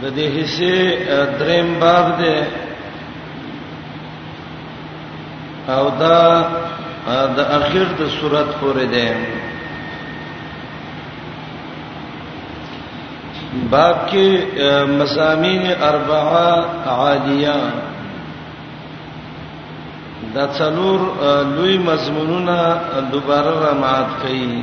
د دې حصے دریم باب دی او دا د اخر د صورت پورې دی باب کې مسامین اربعه عادیه دا څلور لوی مضمونونه دوباره را مات کړي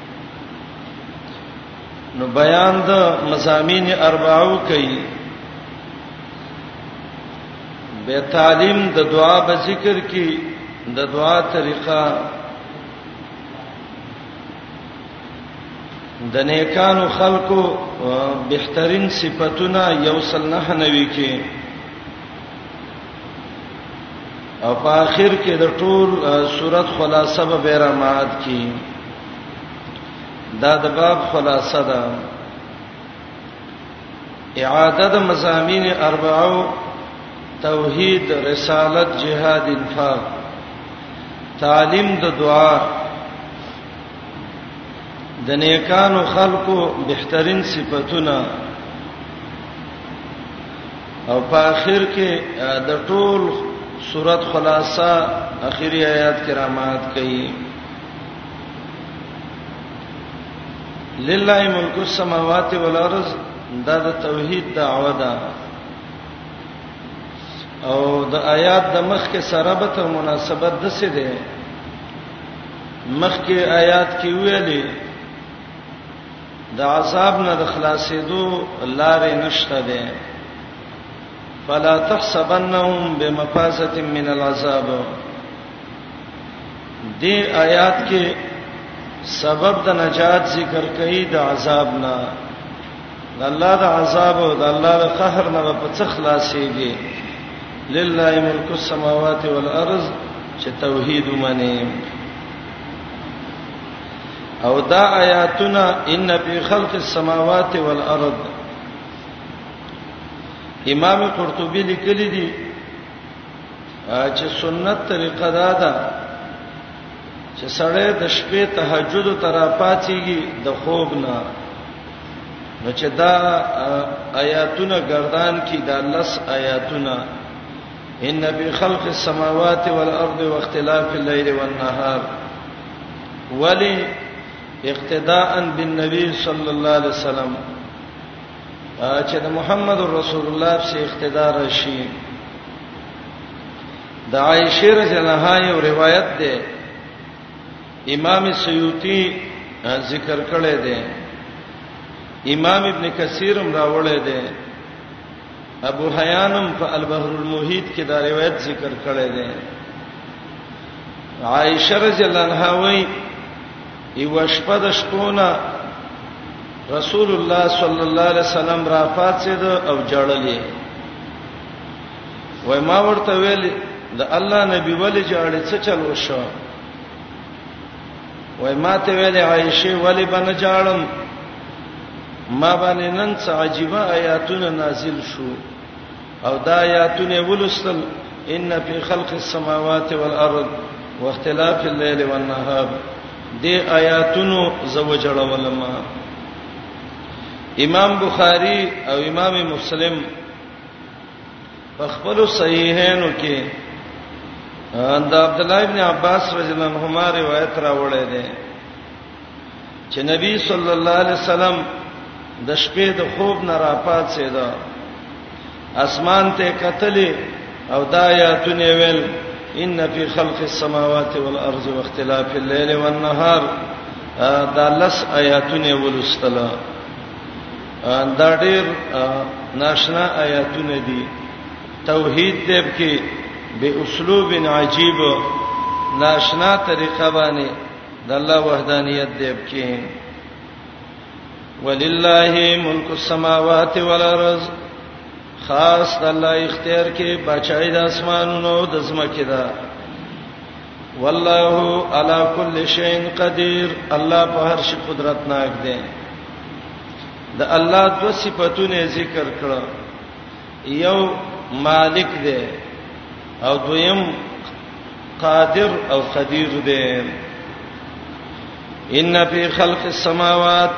نو بیان د مزامین اربعو کوي به تعلیم د دعا به ذکر کی د دعا طریقه د نیکانو خلقو بهترین صفاتونه یو سل نه نوي کې او په اخر کې د ټول صورت خلاصه به بیرامات کی دا د باب خلاصه ده اعاده د مزامین اربعو توحید رسالت جهاد انفاق تعلیم د دعا د نیکانو خلقو بهترین صفاتونه او په اخر کې د ټول صورت خلاصہ اخیری آیات کرامات کوي لله ملک السماوات والارض دا د توحید دعوه ده او د آیات د مخ کې سره به ته مناسبت د څه ده مخ کې آیات کې ویلي د عذاب نه د خلاصېدو لارې نشته ده فلا تحسبنهم بمفازه من العذاب دې آیات کې سبب د نجات ذکر کړي د عذاب نه د الله د عذاب او د الله د قهر نه په څه خلاصيږي لله ملک السماوات والارض چې توحید ومني او دا آیاتنا ان فی خلق السماوات والارض امام قرطبی لیکلی دی چې سنت طریقه دا ده چې سړی د شپې تهجد تر پاتېږي د خوب نه نو چې دا آیاتونه گردان کی دا لس آیاتونه ان فی خلق السماوات والارض واختلاف الليل والنهار ولی اقتداء بالنبي صلی الله علیه وسلم چې د محمد رسول الله په اقتداء راشي د عائشه رضی الله عنها یو روایت ده امام سیوطی ذکر کړی دی امام ابن کثیر هم راوړی دی ابو حیانم په البحر المحیط کې دا روایت ذکر کړی دی عائشه رضی الله عنها وایي یو شپه د شپونه رسول الله صلی الله علیه وسلم را فاصد او جړلې وای ما ورته ویل د الله نبی ولې جړلې څه چل وشو وای ماته ویلې عائشه ولی بنه جاړم ما باندې نن څه عجیب آیاتونه نازل شو او دا آیاتونه ولستل ان فی خلق السماوات والارض واختلاف الليل والنهار دې آیاتونو زوجړولم امام بخاری او امام مسلم په خپل صحیحینو کې د عبد الله ابن عباس رضی الله عنهما روایت راوړی دی چې نبی صلی الله علیه وسلم د شپې د خوب نه راپات سي دا اسمان ته کتلې او دا آیاتونه ویل ان فی خلق السماوات والارض واختلاف الليل والنهار دا لس آیاتونه ولستله دا ډېر ناشنا آیاتونه دي توحید دې کې به اسلوب عجیب ناشنا طریقه باندې د الله وحدانیت دې کې ولله ملک السماوات والارض خاص الله اختیار کې بچای د اسمانونو د زمکه ده والله على كل شيء قدير الله په هر شي قدرت ناک دی د الله دو صفاتونه ذکر کړه یو مالک دی او دویم قادر او قدیر دی ان فی خلق السماوات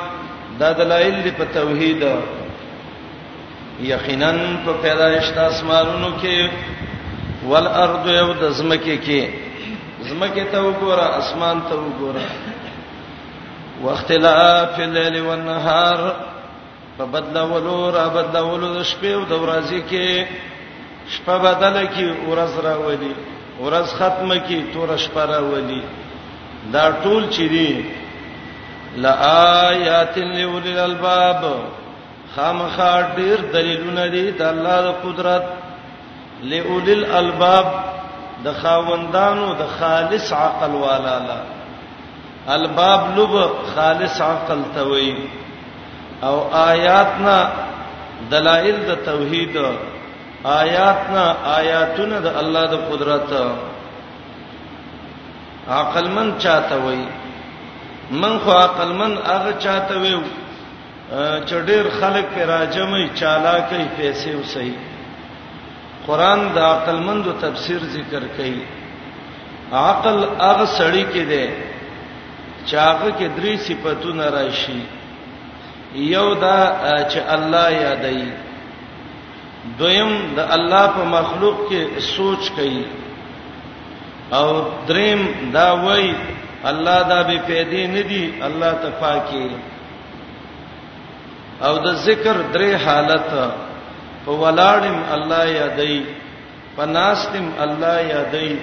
دا دلایل په توحید یقینا په پیدایش د اسمانونو کې والارض یو د زمکه کې زمکه ته وګوره اسمان ته وګوره واختلاف الليل والنهار په بدلولو را بدلولو د شپې او د ورځې کې شپه بدل کی ورځ را ودی ورځ ختمه کی تور شپه را ودی دا ټول چي دي لآيات لولل الباب خامخا ډیر دلیلونه دي د الله د قدرت لئول الالباب د خاوندانو د خالص عقل والا لا الباب لب خالص عقل توي او آیاتنا دلائل د توحید آیاتنا آیاتونه د الله د قدرت عقل من چاته وي من خو عقل من هغه چاته وي چډیر خلک پر راجمې چالاکې پیسې وسې قران د عقل مندو تفسیر ذکر کړي عقل هغه سړی کې دی چاغه کې درې صفاتونه راشي یو دا چې الله یادای دویم د الله په مخلوق کې سوچ کوي او دریم دا وای الله دا به پیدا نه دی الله ته پاکي او د ذکر درې حالت په ولاړم الله یادای په ناستم الله یادای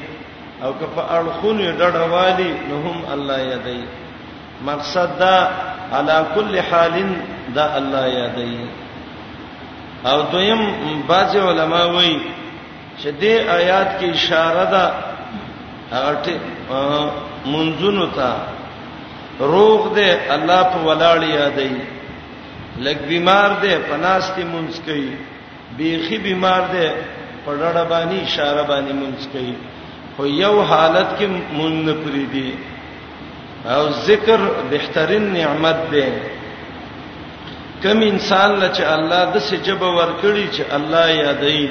او که په اړخونو ډډوالي نو هم الله یادای مقصد دا علا کل حال دا الله یادای او دویم بعض علما وایي چې دې آیات کې اشاره ده هغه ټی منځونو ته روغ دې الله په ولاړی یادې لګ بیمار دې پناستي مونږ کوي بیخي بیمار دې په ډړه باندې اشاره باندې مونږ کوي خو یو حالت کې مونږ نه پری دي او ذکر بهترین نعمت ده کم انسان لچ الله د سجب ور کړی چې الله یادای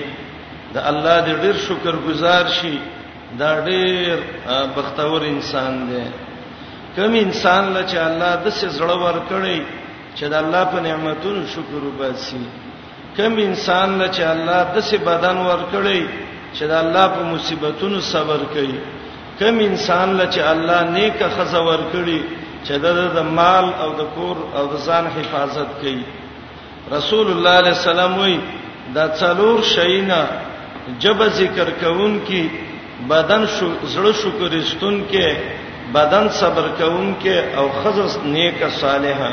د الله دې ډیر شکر گزار شي دا ډیر بختور انسان دی کم انسان لچ الله د سې زړه ور کړی چې د الله په نعمتونو شکر وباسي کوم انسان له چې الله د سي بدن ورکړي چې د الله په مصیبتونو صبر کوي کوم انسان له چې الله نیک خزه ورکړي چې د مال او د کور او د ځان حفاظت کوي رسول الله علیه السلام وی دا څلور شینا جب ذکر کوون کی بدن زړه شکر استون کې بدن صبر کوون کې او خزه نیک صالحه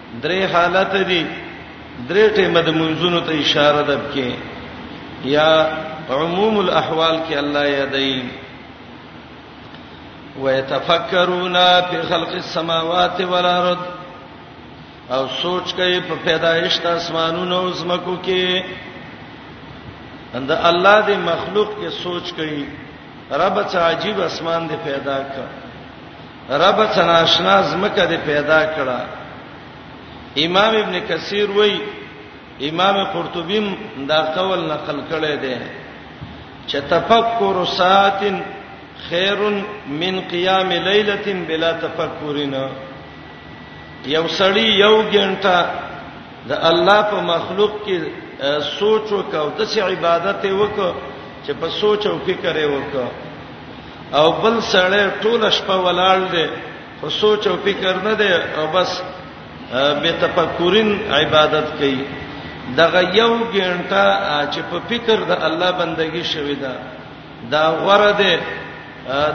درې حالت دي درې ټیمه د منځونو ته اشاره ده کې یا عموم الاحوال کې الله یادای ويتفکرون فی خلق السماوات والارض او سوچ کوي په پیدایش د اسمانونو او زمکو کې اند الله دې مخلوق کې سوچ کوي رب څه عجیب اسمان دې پیدا کړ رب څناشنا زمکه دې پیدا کړه امام ابن کثیر وای امام قرطبی دا قول نقل کړی دی چې تفکر ساعت خیر من قیام لیلۃ بلا تفکرنا یو سړی یو غنټه د الله په مخلوق کې سوچ وکاو د سې عبادت وکړه چې په سوچ او فکر وکړه او بل سړی ټول شپه ولاړ دی خو سوچ او فکر نه دی او بس به تفکرین عبادت کوي دغه یو ګنټه چې په فکر د الله بندگی شوی دا دا غره ده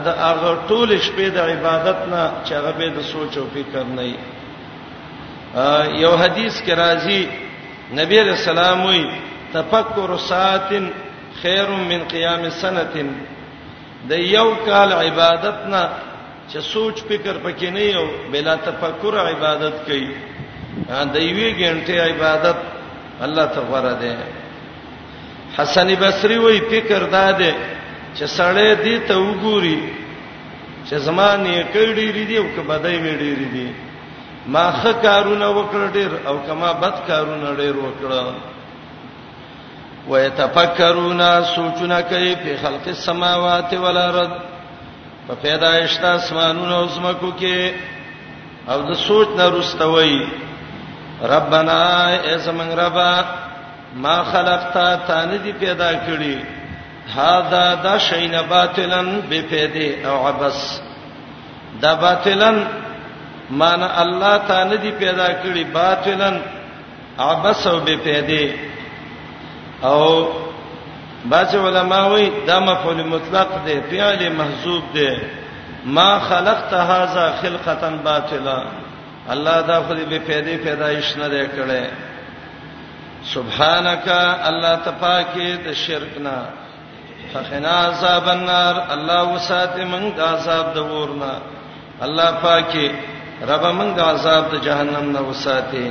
د هغه ټول شپې د عبادت نه چې هغه به د سوچ او فکر نه وي یو حدیث کې راځي نبی رسول الله وی تفکر ساعتن خیر من قیام سنتن د یو کال عبادت نه چې سوچ فکر پکې نه یو بلا تفکر عبادت کوي د یوې غنټې عبادت الله تبارک دی حسن بصری وای فکر داده چې سړی دې ته وګوري چې زمانه کړي لري دی او کبدای مې ډېری دی ما ښه کارونه وکړ ډیر او کما بد کارونه ډیر وکړ ويتفکرون سوچونه کوي په خلق السماوات والارض په پیدایشت اسمانونو او زمکو کې او د سوچ نه رستوي ربنا ازمن ربا ما خلقتا تان دي پیدا کړی هاذا دا شین باطلن بفیده او عبس دا باطلن معنی الله تا نه دی پیدا کړی باطلن عبس او به پیدا او بعض علما وایي دا مفعول مطلق دی فعل محذوب دی ما خلقت هذا خلقتا باطلا الله دا خو دې به پیدا پیدایش نه دی کړی سبحانك الله تپاکه د شرک نه فخنا عذاب النار الله وسات من د عذاب د ورنا الله پاکي رب من د عذاب د جهنم نه وساتي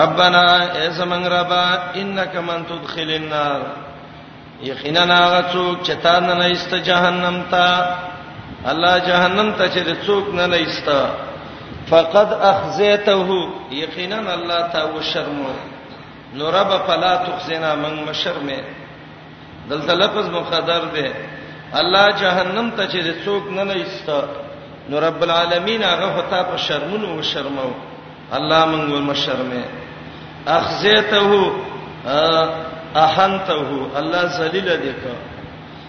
ربنا ایزمن ربا انک من تدخل النار یقینا هغه څوک چې تا نه ایست جهنم ته الله جهنم ته چې څوک نه ایست فقد اخزیته یقینا الله تا وشرمو نو رب فلا تخزنا من مشر مې دلته لفظ مقدر دی الله جهنم ته چې څوک نه نه ایست نو رب العالمین هغه هتا په شرمونو و شرمو الله مونږ و مشرمه اخزیته احنته الله ذلیل دې کړ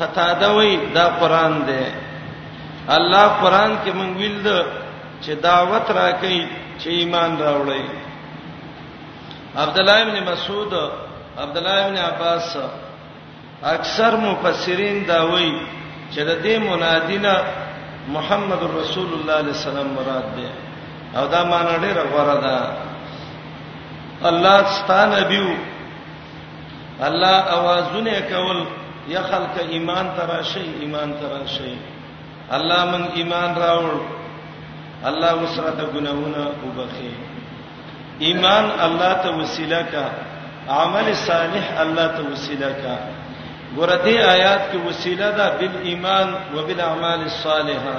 قتاده وی دا قران دی الله قران کې مونږ ویل د چې دعوت راکې چې ایمان راوړی عبد الله ابن مسعود عبد الله ابن عباس اکثر مفسرین دا وایي چې د دې منادینا محمد رسول الله علیه السلام مراد دی او دا معنی ډیره غوړه ده الله ستانه بیو الله اوازونه کول یا خلک ایمان تراشي ایمان تراشي الله من ایمان راوړ الله وسره د ګناونه وبخي ایمان الله ته وسیله کا عمل صالح الله ته وسیله کا ګورته آیات کې وسیله ده بال ایمان وبالاعمال الصالحه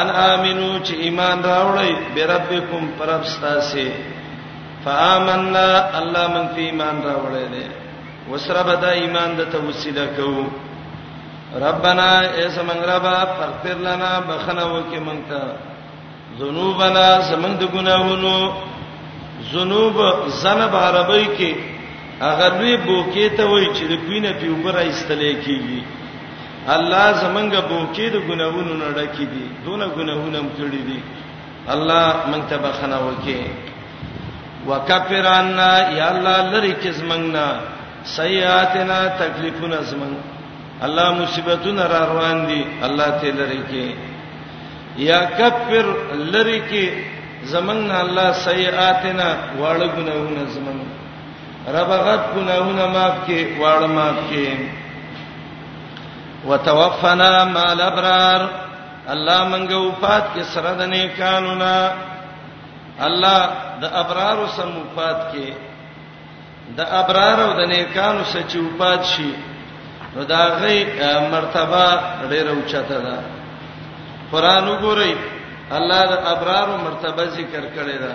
ان امنو چې ایمان راوړی بربکم پرب ستاسو فآمنا الله من فی ایمان راوړی دی وسره به دا ایمان د ته وسیله کوو ربنا ایس من ربا فغفر لنا بخنا وکي مونږ ته ذنوبنا زمنګ د ګناهونو ذنوب زنب عربی کې هغه لوی بوکې ته وای چې د کوینه په وبره ایستلې کیږي الله زمونږ بوکې د ګناهونو نه ډکې دي دونه ګناهونه هم کړې دي الله مونږ ته بخنه وکې وکفر عنا یا الله لری کې زمونږ نه سیئاتنا تکلیفونه زمونږ الله مصیبتونه را روان دي الله ته لری کې یا کفر لری کې زمونږ نه الله سیئاتنا واړه ګناهونه زمونږ رب غد ګناونه معاف کې واړه معاف کې وتوفنا مع الابرار الله منګه وفات کې سره د نیکانو نه الله د ابرار سم وفات کې د ابرار او د نیکانو سره چې وفات شي نو دا غي مرتبه ډیره اوچته ده قران وګورئ الله د ابرار مرتبه ذکر کړی ده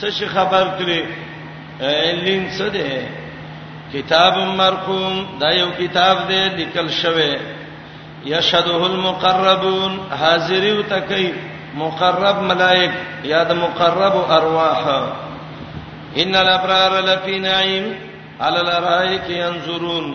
څه شي خبر کړي علین څه ده کتاب مرقوم دا یو کتاب دی لیکل شوی یشهده المقربون حاضر یو تکي مقرب ملائک یا د مقرب ارواح ان الابرار لفی نعیم علی الارائک ينظرون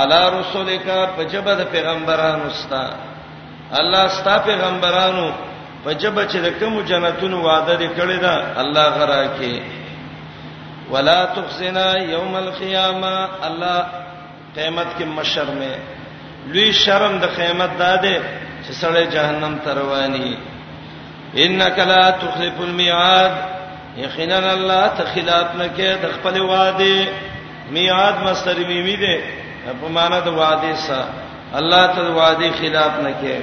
علی رسولک په جبه د پیغمبرانو ستا الله ستا پیغمبرانو په جبه چې د کوم جنتونو وعده دې کړی دا الله غرا کې ولا تخزنا یوم القیامه الله قیامت کې مشر مې لوی شرم د قیامت داده چې سړی جهنم ته رواني انک لا تخلف الميعاد یقینا الله ته خلاف نه کې د خپل وعده میعاد مصدر میمی ده په معنا د وعده سره الله ته وعده خلاف نه کوي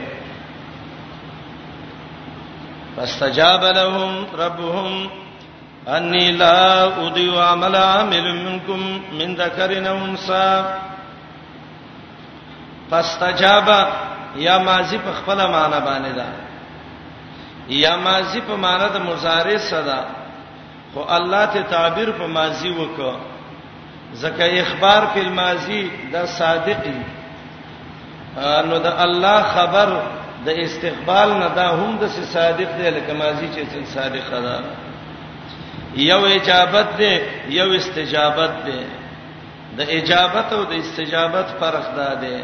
فاستجاب لهم ربهم انی لا اضيع عمل عامل منکم من ذکر او انثى فاستجاب یا ماضی په خپل معنا باندې ده یا ماضی په معنا د مضارع صدا خو الله ته تعبیر په ماضی وکړه ځکه اخبار په ماضی دا صادقی نو دا الله خبر د استقبال نه دا هم د صادق دی لکه ماضی چې څنګه صادق ده یو اجابت دی یو استجابت دی د اجابت او د استجابت فرق دا دی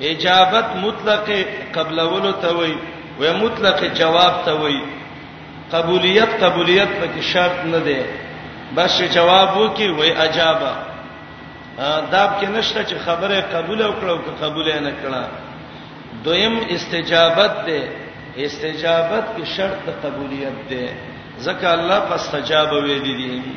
اجابت مطلق قبلولو ته وای و مطلق جواب ته وای قبولیت قبولیت پکې شرط نه دی بس جواب وکي وای اجابه دا کې نشته چې خبره قبول او کړو که قبول نه کړه دویم استجابت ده استجابت کې شرط قبولیت ده ځکه الله فاستجاب ویل دي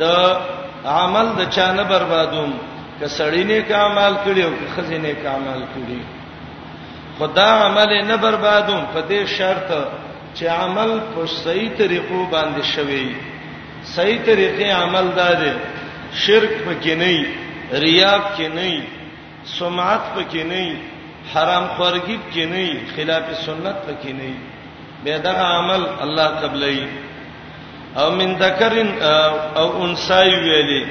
د عمل د چانه بربادوم که سړی نه کمال کړي او که خزینه کمال کړي خدا عمل نه بربادوم په دې شرط چې عمل په صحیح طریقو باندې شوی صحیح طریقې عمل دار شرک پکې نه ریا پکې نه سمعت پکې نه وي حرام خورګي پکې نه وي خلاف سنت پکې نه وي به دا عمل الله قبلای او من ذکرن او انسای ویلې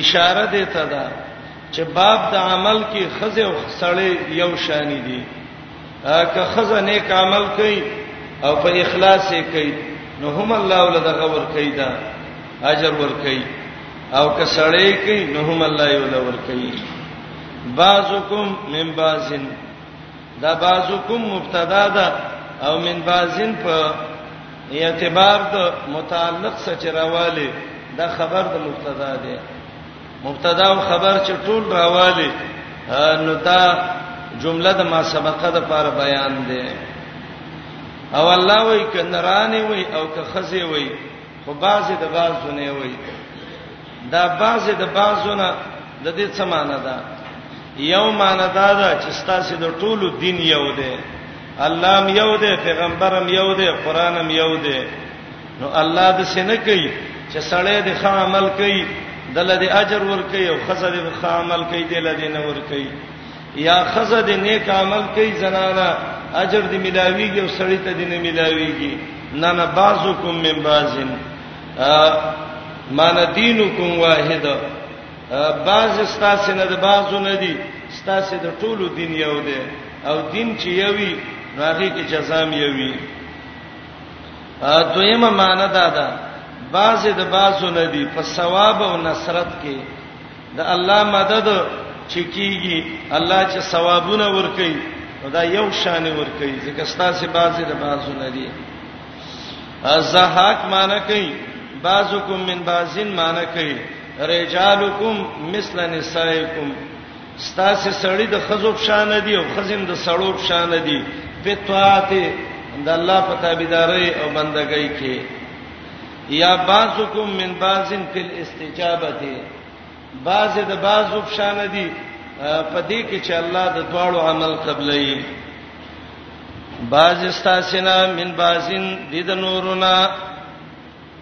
اشاره ده ته دا چې باب د عمل کې خزه او سړی یو شان دي که خزه نیک عمل کوي او په اخلاص یې کوي نو هم الله ول دغه ور کوي دا اجر ور کوي او که سړی کوي نو هم الله یې ول ور کوي بعضکم من بعضن دا بعضکم مبتدا ده او من بعضن په اعتبار د متعلق سره راواله دا خبر د مبتدا ده مبتدا او خبر چې ټول راوالي نو دا جمله د ما سبقه د پر بیان ده او الله وای کنرانه وای او که خزه وای خو بازي د بازونه وای دا بازي د بازونه د دې څه معنی ده یو معنی دا ده چې ستاسو د ټولو دین یو دی الله یو دی پیغمبرم یو دی قرانم یو دی نو الله د سینه کوي چې سړی د ښه عمل کوي دله د اجر ور کوي او خزه د ښه عمل کوي دله د نه ور کوي یا خزه د نیک عمل کوي زنانا اجر د ملاویږي او سړی ته د نه ملاویږي نه نه بعضکم من بعضن مان دینکم واحد بعض استاسه نه د بعضو نه دي استاسه د ټولو دین یو دی او دین چې یوي راغی کې جزام یوي دویمه معنی دا ده بعض د بعضو ندی په ثواب او نصرت کې د الله مدد چې کیږي الله چې ثوابونه ور کوي دا یو شان ور کوي ځکه ستاسو بعض د بعضو ندی زهاک معنی کوي بعضکم من بعضین معنی کوي رجالکم مثل نسائکم ستاسو سړی د خزو په شان دی او خزم د سړو په شان دی په طاعت د الله په تابعداري او بندګۍ کې یا بعضکم من بعضن فی الاستجابه بعض د بعضو په شان دی په دې کې چې الله د دواړو عمل قبلې بعض استاسنا من بعضن د نورنا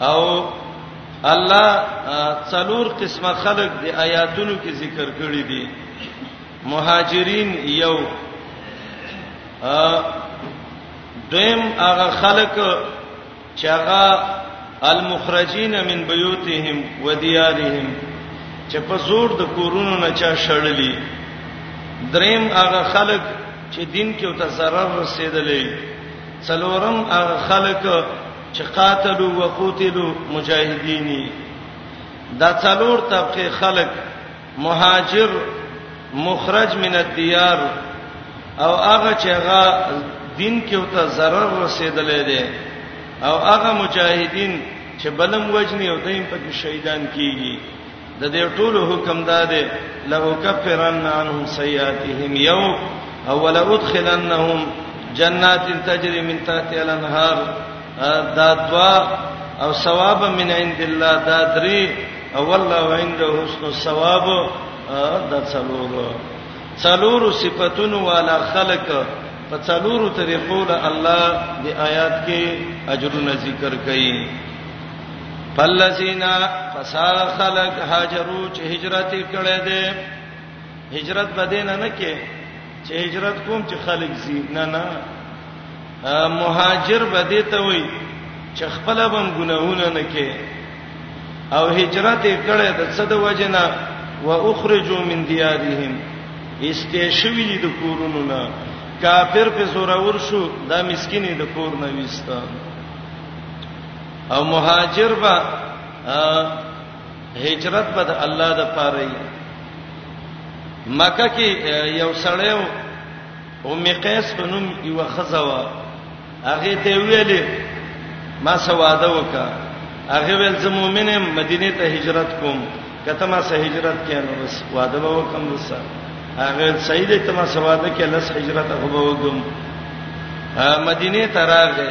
او الله څلور قسمه خلق دی آیاتونو کې ذکر کړی دي مهاجرین یو دویم هغه خلق چې هغه المخرجین من بیوتهم و دیارهم چې په زور د کورونو نه چا شړلی دریم هغه خلق چې دین کې او ته zarar رسیدلې څلورم هغه خلق چې قاتلو وقتلو مجاهدین دا څلور طبقه خلق مهاجر مخرج من الديار او هغه چې هغه دین کې او ته zarar رسیدلې دي او هغه مجاهدین چې بلم وجنی او دیم پکې شهیدان کیږي د دې ټولو حکم دا دی لو کفرن عنهم سیئاتهم یو او ولا ادخلنهم جنات تجري من تحتها الانهار دا دوا او ثواب من عند الله دا درې او والله عنده حسن الثواب دا څلور څلور صفاتونو والا خلق په څلورو طریقو له الله دی آیات کې اجرونه ذکر کړي فالذین فسا خلق هاجروا چې هجرت کړي دي هجرت بدین نه کې چې هجرت کوم چې خلق زی نه نه مهاجر بده ته وای چې خپل بم ګناهونه نه کې او هجرت کړي د څه د وجنه واخرجوا من دیارهم استشوی دي د کورونو نه کافر په زور ور شو دا مسکینه د کور نه وستا او مهاجر با هجرت به د الله د پاره مکه کې یو سړیو او مقیس په نوم یو خزوا هغه ته ویلې ما سواده وکا هغه ول زه مؤمنم مدینه ته هجرت کوم کته ما سه هجرت کینو بس واده به وکم بس هغه سید ته ما سواده کې لس هجرت هو وګم مدینه ته راغې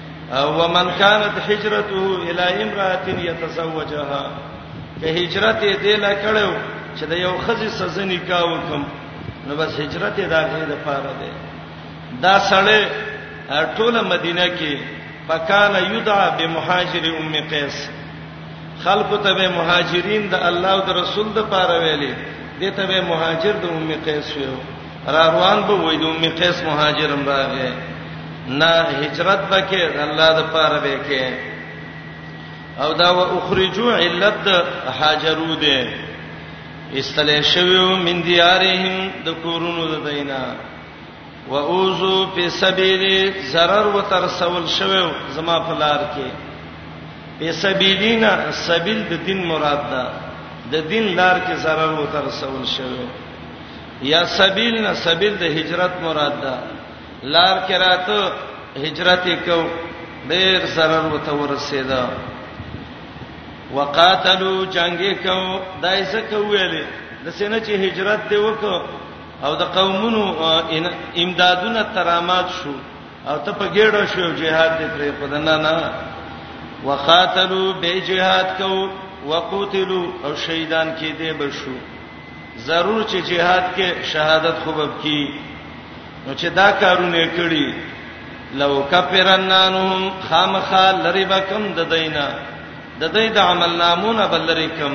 ومن كانت هجرته الى امراه يتزوجها که هجرت یې دله کړو چې د یو خزي سزا نکاح وکم نو بس هجرت یې دا غي د پاره ده دا سړی ټوله مدینه کې فکان یدعا بمهاجر ام قیس خلق ته به مهاجرین د الله او د رسول د پاره ویلي دته به مهاجر د ام قیس ویو را روان به وې د ام قیس مهاجرم راغې نه هجرت بکې الله د پاره به کې او دا و اخرجو علت هاجرو دې استلې شویو من دیارهم د کورونو د دینا و اوزو په سبیل zarar و تر سوال شویو زما په لار کې په سبیلینا سبیل د دین مراد ده د دین لار کې zarar و تر سوال شویو یا سبیل نه سبیل د هجرت مراد ده لار کې راته هجرت وکاو ډیر zarar وته ورسېدا وقاتلو جنگي کو دای څه کویلې د سینې چې هجرت دی وکاو او د قومونو امدادونه ترامات شو او ته په ګډه شو جهاد دې پرې پدنا نه وقاتلو به جهاد کو وقتلوا او شهیدان کې دې بشو ضرور چې جهاد کې شهادت خوبب کی نو چې دا کارونه کړی لو کفرنانهم خامخا لری بکم د دینه د دې د عمل نامونه بلری کم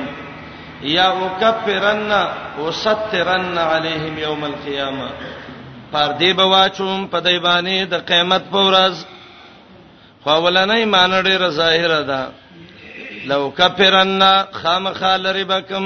یا وکفرن وسترن علیهم یوم القیامه پر دې بواچوم په دې باندې د قیامت پر ورځ خو ولنې مان ډېر ظاهر ده لو کفرن خامخا لری بکم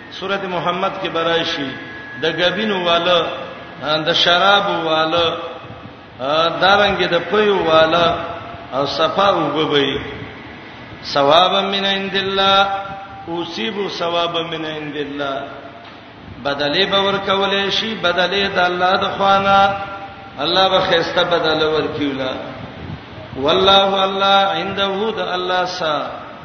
سورت محمد کې برایشي د غبینو والا د شراب والا دارنګ د پيو والا او صفا وبوي ثوابا من عند الله اوصيب ثوابا من عند الله بدلې باور کولې شي بدلې د الله د خوانه الله به خسته بدل ورکیولا والله الله عنده د الله سره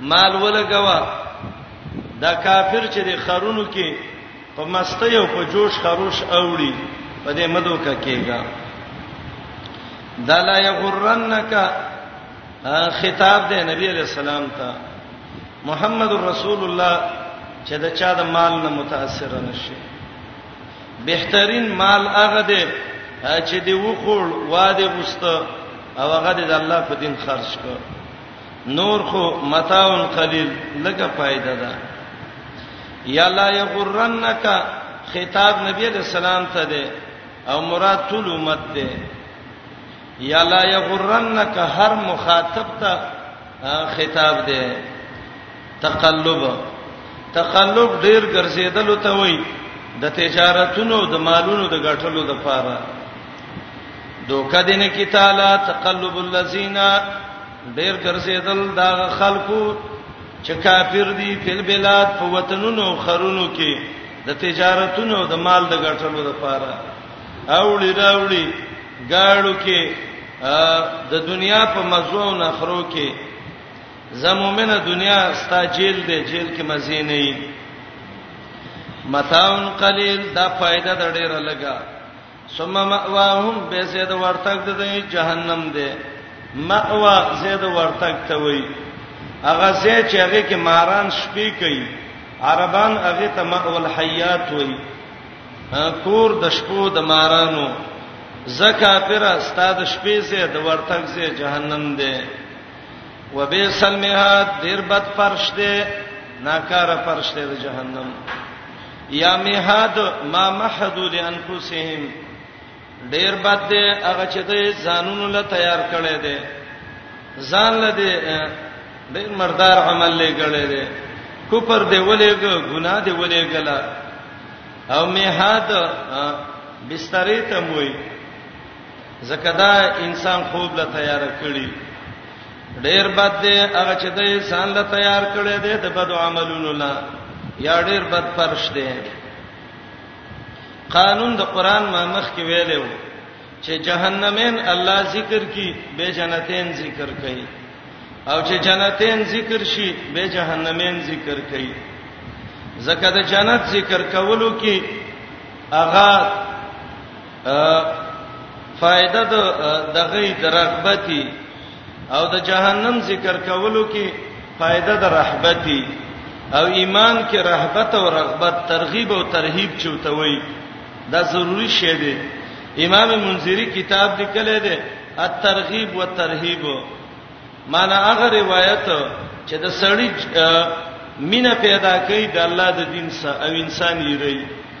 مال ولګوا دا کافر چې د خرونو کې په مستی او په جوش خروش اوړي په دې مدو کا کېګا دا لا یغرنک خطاب دی نبی علیہ السلام ته محمد رسول الله چې دا چا د مال نه متاثر نشي بهترین مال هغه دی چې دی وخور واده غوست او هغه د الله په دین خرج کړ نور خو متاع قلیل لګه فائدہ ده یا لا یغرنک خطاب نبی علیہ السلام ته ده او مراد ټول امت ده یا لا یغرنک هر مخاطب ته خطاب ده تقلب تقلب ډیر ګرځیدل ته وای د تجارتونو د مالونو د غټلو د پاره دوکه دینه کی تعالی تقلب الذین ډیر ګرځیدل دا خلکو چې کافر دي په بلاد په وطنونو خرونو کې د تجارتونو د مال د غټلو د پاره اوړي راوړي گاړو کې د دنیا په مزو او نخرو کې زه مؤمنه دنیا ستا جیل دی جیل کې مزه نه ای متاون قلیل دا فائدہ د ډیره لګا ثم مأواهم به زید ورتګ د جهنم دی مأوا زید ورتګ ته وای هغه زه چې هغه کې ماران شپې کوي عربان هغه ته مأول حیات وای کور د شپو د مارانو زکه پر استاد شپې زید ورتګ زید جهنم دی وبئس المهاد ډیر بد فرش دی ناکاره فرش دی د جهنم یا میحد ما محدو لانفسهم ډیر بد دی هغه چې د ځانونو له تیار کړي دي ځان له دې ډیر مردار عمل لې کړي دي کوپر دی ولېګ ګناه دی ولېګلا او میحد بسترې ته موي ځکه دا انسان خوب لا تیار کړی ډیر بد دی هغه چې د انسان لا تیار کړی دی د بد عملونو لا یا ډیر بد پرش دی قانون د قران ما مخ کې ویلو چې جهنمین الله ذکر کی به جنتین ذکر کوي او چې جنتین ذکر شي به جهنمین ذکر کوي زکه د جنت ذکر کولو کې اغا فائدہ د دغه درغبتی او د جهنم ذکر کولو کې فائدہ د رحبتی او ایمان کې رحبت او رغبت ترغیب او ترهیب چوته وي دا ضروری شی دی امام منذری کتاب لیکل دی الترغیب والترهیب معنا هغه روایت چې د سړی مینه پیدا کوي د الله د دین سره او انسان یې ری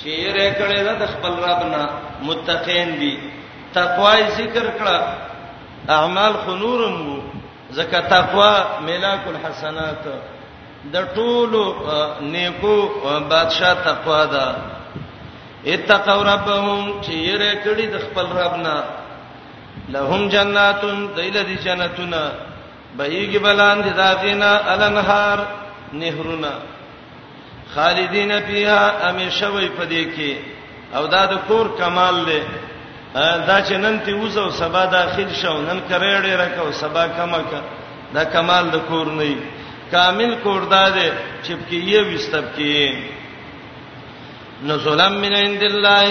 چې یې رې کړې ده د خپل رب نه متقین دي تقوا ذکر کړه اعمال خنورم وو زکه تقوا ملاک الحسنات د ټولو نیکو بادشاہ تقوا ده اتقوا ربهم چې یې رې کړې د خپل رب نه لهم جناتون دیل دی جنتونه بهیږي بلان دي داغینا الانهار نهرونه خالدین فیها همیشه وي پدې کې او دا د کور کمال دی دا چې نن تی وځو سبا داخل شو نن کرېړې راکاو سبا کما کا دا کمال د کور نه دی کامل کور دا دی چې پکې یې وستب کې نزلم من عند الله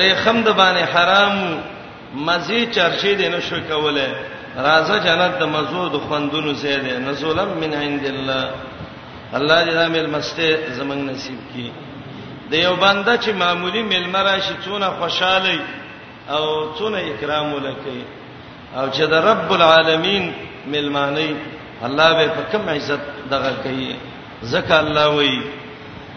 ریخم د باندې حرام مزي چرشي دې نه شو کوله راځه جنت د مزو د خوندونو زیاده نزولم من عند الله الله دې عامل مسته زمنګ نصیب کړي د یو بنده چې معمولی ملمه راشي څونه خوشاله او څونه اکرام ولکې او چې د رب العالمین ملمانی الله به په کوم عزت دغه کوي زکه الله وایي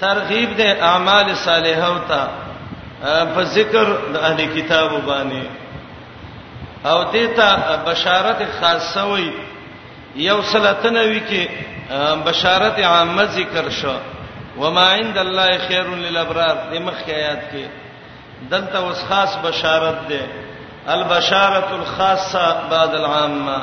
ترغیب د اعمال صالحه او ته په ذکر د اهل کتاب باندې او دیتا بشارت خاصه وي یو سلطنه وی کې بشارت عامه ذکر شو وما عند الله خير للابرار د مخ آیات کې دلته وس خاص بشارت ده البشارت الخاصه بعد العامه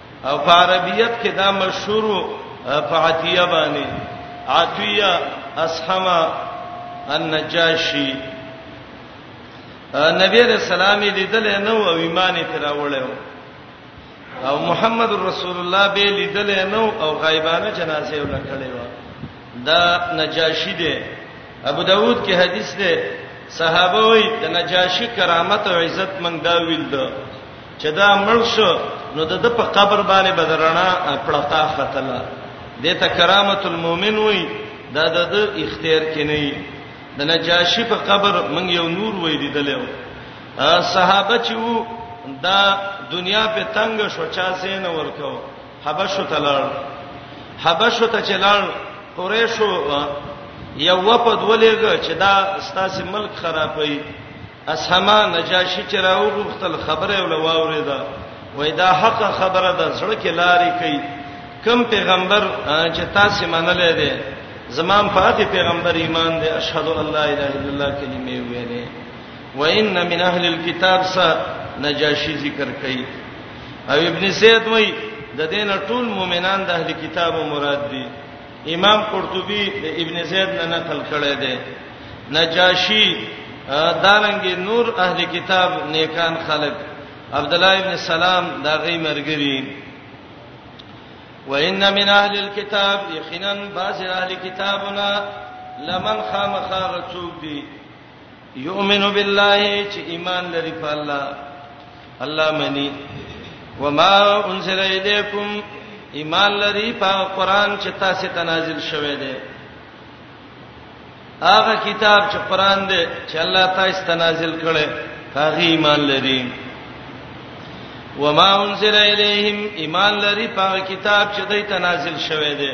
او په عربیت کې دا مشهور په عتیه باندې عتیه اسحما النجاشی نبی رسول الله لیدل نه او ایمان یې تراوړل او محمد رسول الله به لیدل نه او غیبانه جنازه یې ولکړې و دا نجاشی دی ابو داود کې حدیث دی صحابه وي د نجاشی کرامت او عزت منګ دا ویل دو چې دا مړ شو نو د په قبر باندې بدرنا پړتا ختله د ته کرامت المؤمن وای دا د اختیار کې نه د نجاشی په قبر مونږ یو نور وای دی دلو صحابه چې وو دا دنیا په تنگ شو چا سین ورکو حبشو تلل حبشو ته چلل قریشو یو وپد ولېګ چې دا ستاسو ملک خرابوي اسهما نجاشی چې راوغوښتل خبره ول واورې ده وای دا حق خبره ده زړه کې لارې کوي کم پیغمبر چې تاسو منلې ده زمام فاتح پیغمبر ایمان دې اشهد ان لا اله الا الله کلمه ویلې وان من اهل الكتاب س نجاشی ذکر کوي او ابن سید وای د دین ټول مؤمنان د اهل کتابو مراد دي امام قرطبي د ابن زید نه نقل کړی دی نجاشی دارنګ نور اهل کتاب نیکان خلق عبد الله ابن سلام دا غي مرګري وان من اهل الكتاب یقینا بعض اهل کتابنا لمن خامخا رسول دي یؤمن بالله چې ایمان لري په الله الله منی وما انزل الیکم ایمان لري په قران چې تاسو ته نازل شوی دی هغه کتاب چې قران دی چې الله تاسو ته نازل کړي هغه ایمان لري وما انزل الیہم ایمان لري په کتاب چې دوی ته نازل شوی دی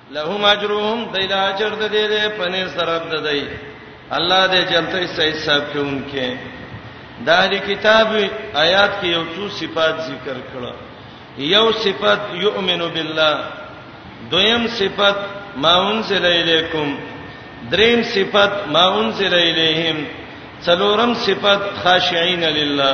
لهم اجرهم دیل اجر د دې دې پنه سرب د دی الله دې جنته صحیح صاحب کې انکه د اهل کتاب آیات کې یو څو صفات ذکر کړه یو صفت یؤمنو بالله دویم صفت ما انزل الیکم دریم صفت ما انزل الیہم څلورم صفت خاشعين لله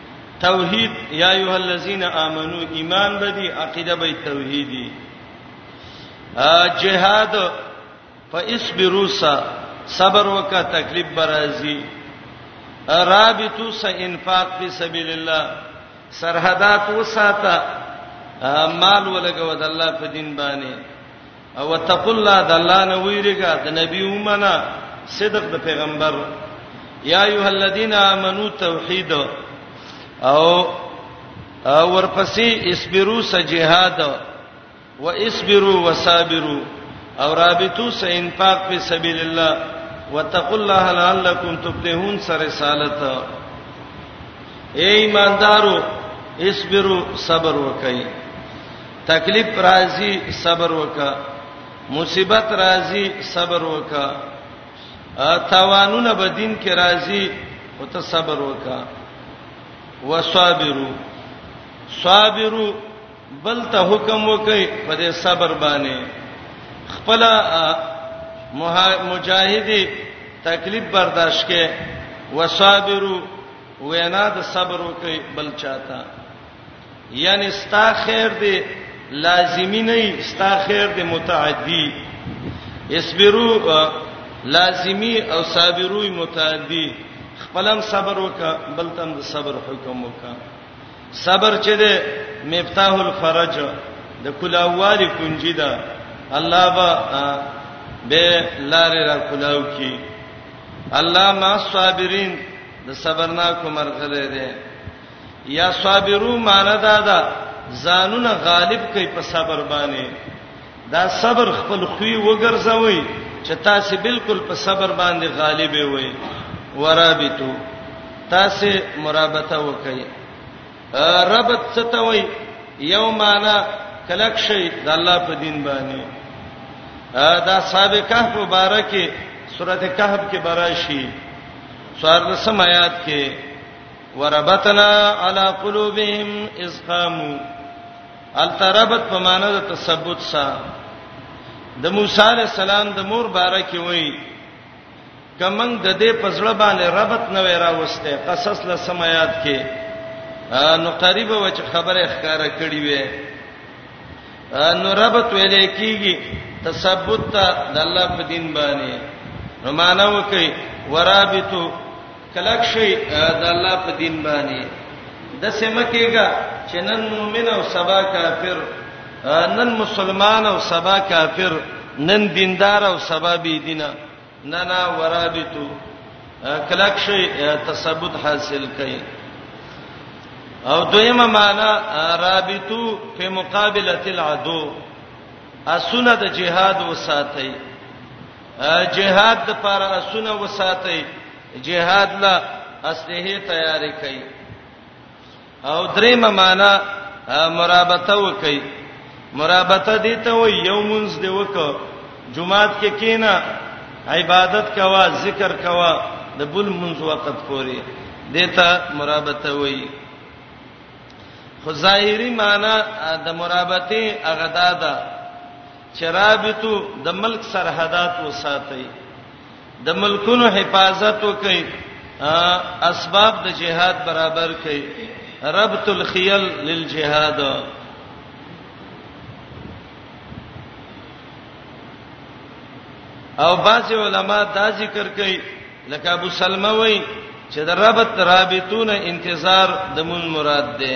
توحید یا ایه الذین آمنو ایمان بدی عقیده به توحیدی جهاد فاصبروا صبر وکا تکلیف برازي رابطو س انفاق فی سبیل الله سرحدات وساته مال ولګو د الله په دین باندې او وتقوا الله د الله نه ویریګه د نبی ومنه صدق د پیغمبر یا ایه الذین آمنو توحید او ورپسې اسبرو س جهاد و اسبرو و صابرو او رابطو س انفاق په سبیل الله وتقوا الله لعلکم تفلحون سر رسالت اے ایماندارو اسبرو صبر وکئ تکلیف راځي صبر وکا مصیبت راځي صبر وکا تاوانونه به دین کې راځي او ته صبر وکا وصابرو صابرو بل ته حکم وکي په دې صبر باندې خپل مجاهدی تکلیف برداشت کې وصابرو وینا د صبر وکي بل چاته یعنی ستا خیر دی لازمی نه ستا خیر دی متعدی اصبرو لازمی او صابروی متعدی خپلم صبر وکا بل تم د صبر حکم وکا صبر چې ده مفتاح الفرج د کلاوالي کنجی ده الله با به لارې را کلاو کی الله ما صابرین د صبرنا کو مرغله ده یا صابرو معنی دا ده ځانونه غالب کوي په صبر باندې دا صبر خپل خوې وګرځوي چې تاسو بالکل په صبر باندې غالب وي ورابطو تاسو مرابطه وکړئ ربط څه ته وي یو معنی کلک شي د الله په دین باندې دا سابقه مبارکه سورته کهف کې براشي سوار سم آیات کې وربتنا علی قلوبهم اذ قاموا التربت په معنی د تثبت سره د موسی علی السلام د مور باره کې وایي کمن د دې پزړه باندې ربط نه وې راوسته قصص له سمات کې نو قریب و چې خبره ښکارا کړی وې نو ربط ویلې کیږي تثبت د الله په دین باندې نو مانو کوي ورابطو کلک شي د الله په دین باندې د سم کېګا چې نن مؤمن او سبا کافر نن مسلمان او سبا کافر نن دیندار او سبا بی دینه نه نه ورابطو کلک شي تثبت حاصل کړي او دویمه معنا رابطو په مقابله العدو اسونه د جهاد وساتئ جهاد لپاره اسونه وساتي جهاد لا اسلحه تیارې کوي او درېمه معنا مرابطه وکي مرابطه دي ته و یو منځ دی وک جمعات کې کینا عبادت کوا ذکر کوا د بل منځ وخت پوري دیتا مرابطه وایي خو ظاهری معنی د مرابطه هغه دادا چې رابطو د ملک سرحدات وساتئ د ملکونو حفاظت وکړئ اسباب د جهاد برابر کړئ ربط الخيل للجهاد او بعض علما دا ذکر کوي لکه ابو سلمہ وای چې د ربط رابطونه انتظار د مون مراد ده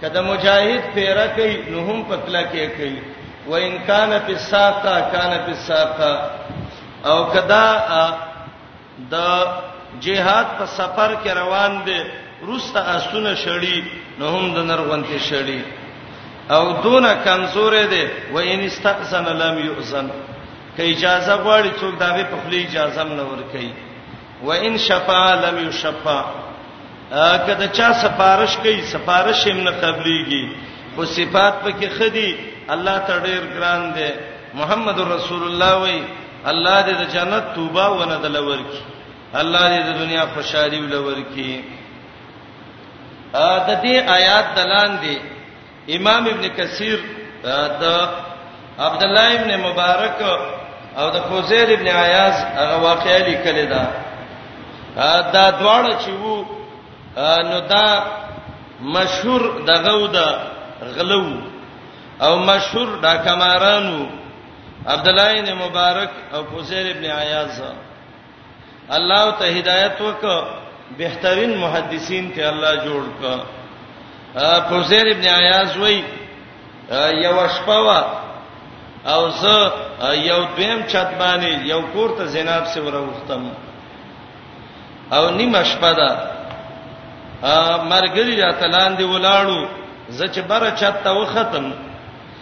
کله مجاهد پیرا کوي نو هم پکلا کې کوي و ان کان فی الساقه کان فی الساقه او کدا د جهاد په سفر کې روان دي روسته اسونه شړی نو هم د نرغونته شړی او دونه کمزورې دي و ان استاذن لم یؤذن کې اجازه غواړي څوک داغه په خلی اجازه نه ور کوي و ان شفا لم یشفا کله چا سفارش کوي سفارش هم نه قبليږي خو صفات پکې خدي الله ته ډېر ګران دي محمد رسول الله وي الله دې د جنت توبه ونه دلور کی الله دې د دنیا خوشحالي ولور کی ا د دې آیات دلان دي امام ابن کثیر د عبد الله ابن مبارک او د فوزیل ابن عیاض هغه واقعې لیکل دا دا دواړه چې وو نو دا مشهور دغه و د غلو او مشهور دا کمارانو عبد الله ابن مبارک او فوزیل ابن عیاض الله ته هدایت وک بهترین محدثین ته الله جوړ ک فوزیر ابن عیاض وای یو شپوا او زه یو دویم چت باندې یو کور ته زینب سره وروختم او نیمه شپه ده مرګری راتلان دی ولاړو زه چې بره چت ته وختم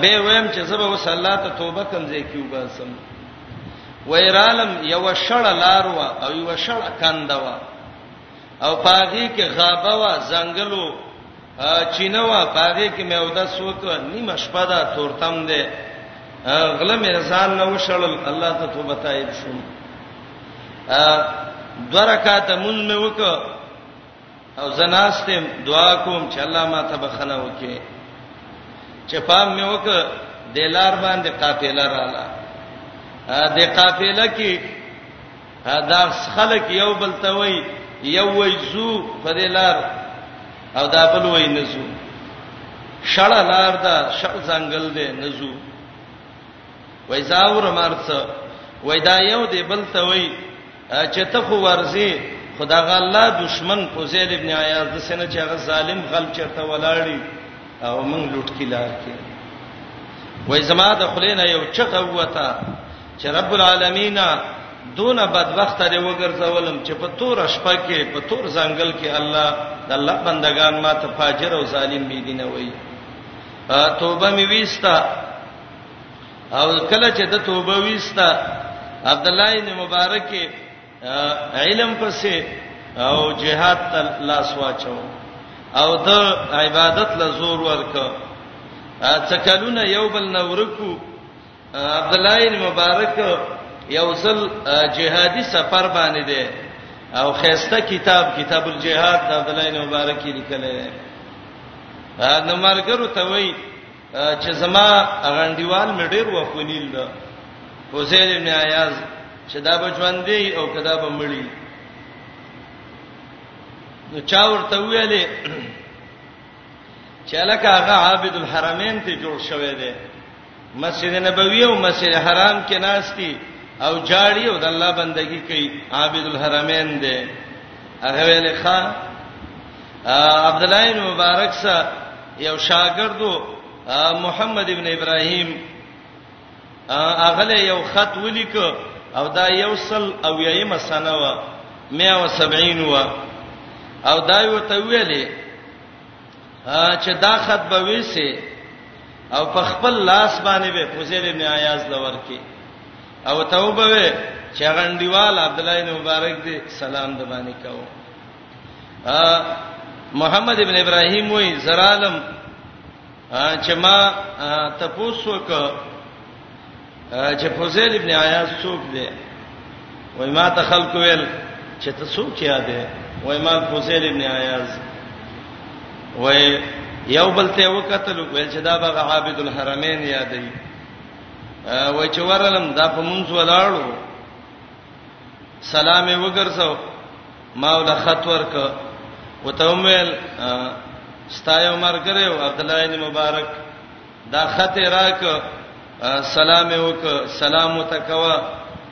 به ویم چې زبه وس الله ته توبه کوم ځای کیو باسم ویرالم یو شړ لار وا او یو شړ کند وا او پاغي کې غابه وا زنګلو چینه وا پاغي کې مې ودا سوک نیمه شپه دا تورتم ده غله مې رسال نه وشړل الله ته توبه تایب شوم ا دورکات مون مې وک او زناستم دعا کوم چې الله ما ته بخنه وکي چې پام مې وک د لار باندې قافله رااله د قافله کې دا خلک یو بل ته وای یو وای زو په دې لار او دا بل وای نزو شړه لار دا شړ ځنګل دی نزو وای زاور مارڅ وای دا یو دی بل ته وای چې ته خو ورځي خدا غ الله دشمن فوزیل ابن عیاض د سینه چې هغه ظالم غل چرته ولاړی او موږ لوټ کی لار کې وای زما د خلینا یو چغه وتا چې رب العالمین دون بدبخت دی وګرځولم چې په تور شپه کې په تور ځنګل کې الله د الله بندگان ما ته فاجر او ظالم بي دینه وای توبه می ویستا او کله چې د توبه وستا عبد الله بن مبارک علم پسې او جهاد ته لاس واچو او د عبادت له زور ورک څکلونه یو بل نورکو عبد الله بن مبارک یو ځل جهادي سفر باندې دی او خيسته کتاب کتاب الجهاد د عبد الله بن مبارک لیکل دی نو مرګرو ته وایي چې زما غنډیوال مې ډیر وخونیل ده حسین ابن عیاض چې دا به ژوند دی او کدا به مړی نو چا ورته ویلې چې لکه هغه عابد الحرمین ته جوړ شوی دی مسجد نبوی او مسجد حرام کې ناشتي او جاړي او د الله بندگی کوي عابد الحرمین دی هغه ویل ښا عبد الله بن مبارک سره یو شاګردو محمد ابن ابراهيم اغله یو خط ولیک او دا یو سل او ییم سنه و 170 و او دا یو ته ویلې چې دا خط به وېسه او په خپل لاس باندې به فوزیل ابن عیاض لور کې او توبه وې چې غنډیوال عبد الله بن مبارک دې سلام د باندې کاو محمد ابن ابراهیم وې زرالم چې ما تپوسو ک چې فوزیل ابن عیاض څوک دی وای ما ته خلق ویل چې ته څوک چیا دی وای ما فوزیل ابن عیاض وای یو بل ته وکتل ویل چې دا به عابد الحرمین یادې وای چې ورلم دا په مونږ ولاړو سلام یې وګرځاو ما ول خط ورک وتومل ستایو مرګره او عبد الله بن مبارک دا خط راک سلام یې وک سلام وتکوا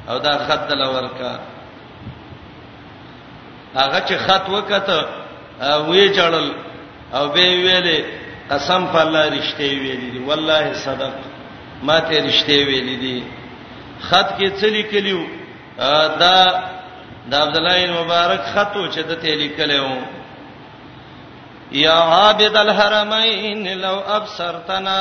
او دا خط دل ورکا هغه چې خط وکته وی جړل او به ویلې قسم په الله رښتې ویلې دي والله صدق ما ته رښتې ویلې دي خط کې څلی کلیو دا د عبد الله مبارک خطو چې د ته لیکلو یا عابد الحرمین لو ابصرتنا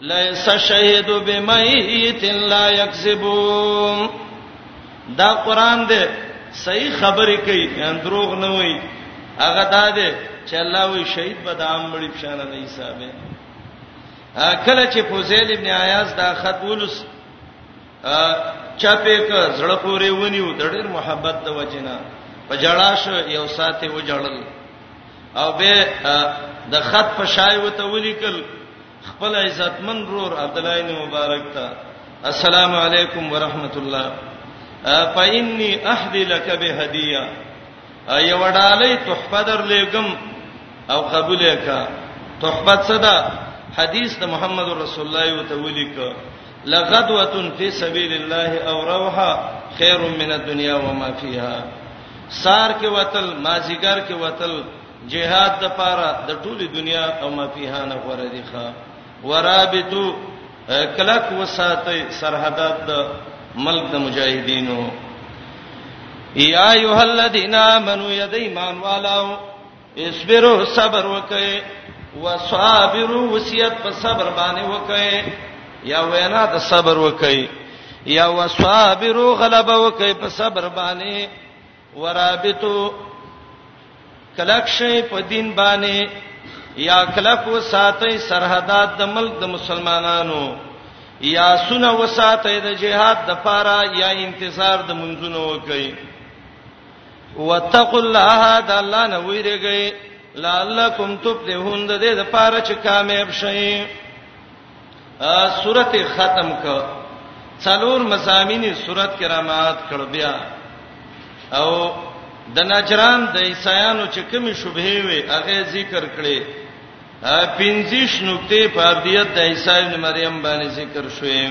ليس شهيد بميت لا يكذبون دا قران دې صحیح خبرې کوي دروغ نه وایي هغه دا دې چې الله وی شهید به د عام مړي پښانه نه حسابه کله چې فوزیل ابن عیاض دا خط ولس چاپې ک زړه پورې ونیو د ډېر محبت د وجنه په جړا شو یو ساتي و جړل او به د خط په شای وته ولیکل خپل عزتمن رور عبد الله بن مبارک ته السلام علیکم ورحمت الله فإني أهدي لك بهدية اي وډالې تحفه در لګم او قبول کا تحفه صدا حدیث د محمد رسول الله یو ته ولیک لغدوه فی سبیل الله او روحا خیر من الدنیا وما فیها سار کې وتل مازیګر کې وتل جهاد د پاره د ټولي دنیا او ما فيها نه غوړه دي ښا ورابطو کلک وساتي سرحدات د ملک د مجاهدینو یا ایه الذین آمنو یدیمان والاو اصبروا صبر وکئ وصابروا وصیت په صبر باندې وکئ یا وینا د صبر وکئ یا وصابروا غلبه وکئ په صبر باندې ورابطو کلک شي په دین باندې یا کلک وساتئ سرحدات د ملک د مسلمانانو یا سونه وساتئ د جهاد د پاره یا انتظار د منځونو وکئ واتقوا الله د الله نه ویریږئ لعلکم تفلحون د دې لپاره چې کامیاب شئ سورته ختم ک څلور مزامینی سورته کرامات کړ بیا او د نجران د عیسایانو چې کومې شوبهې وي هغه ذکر کړي پنځیش نقطې فردیت د عیسی ابن مریم باندې ذکر شوې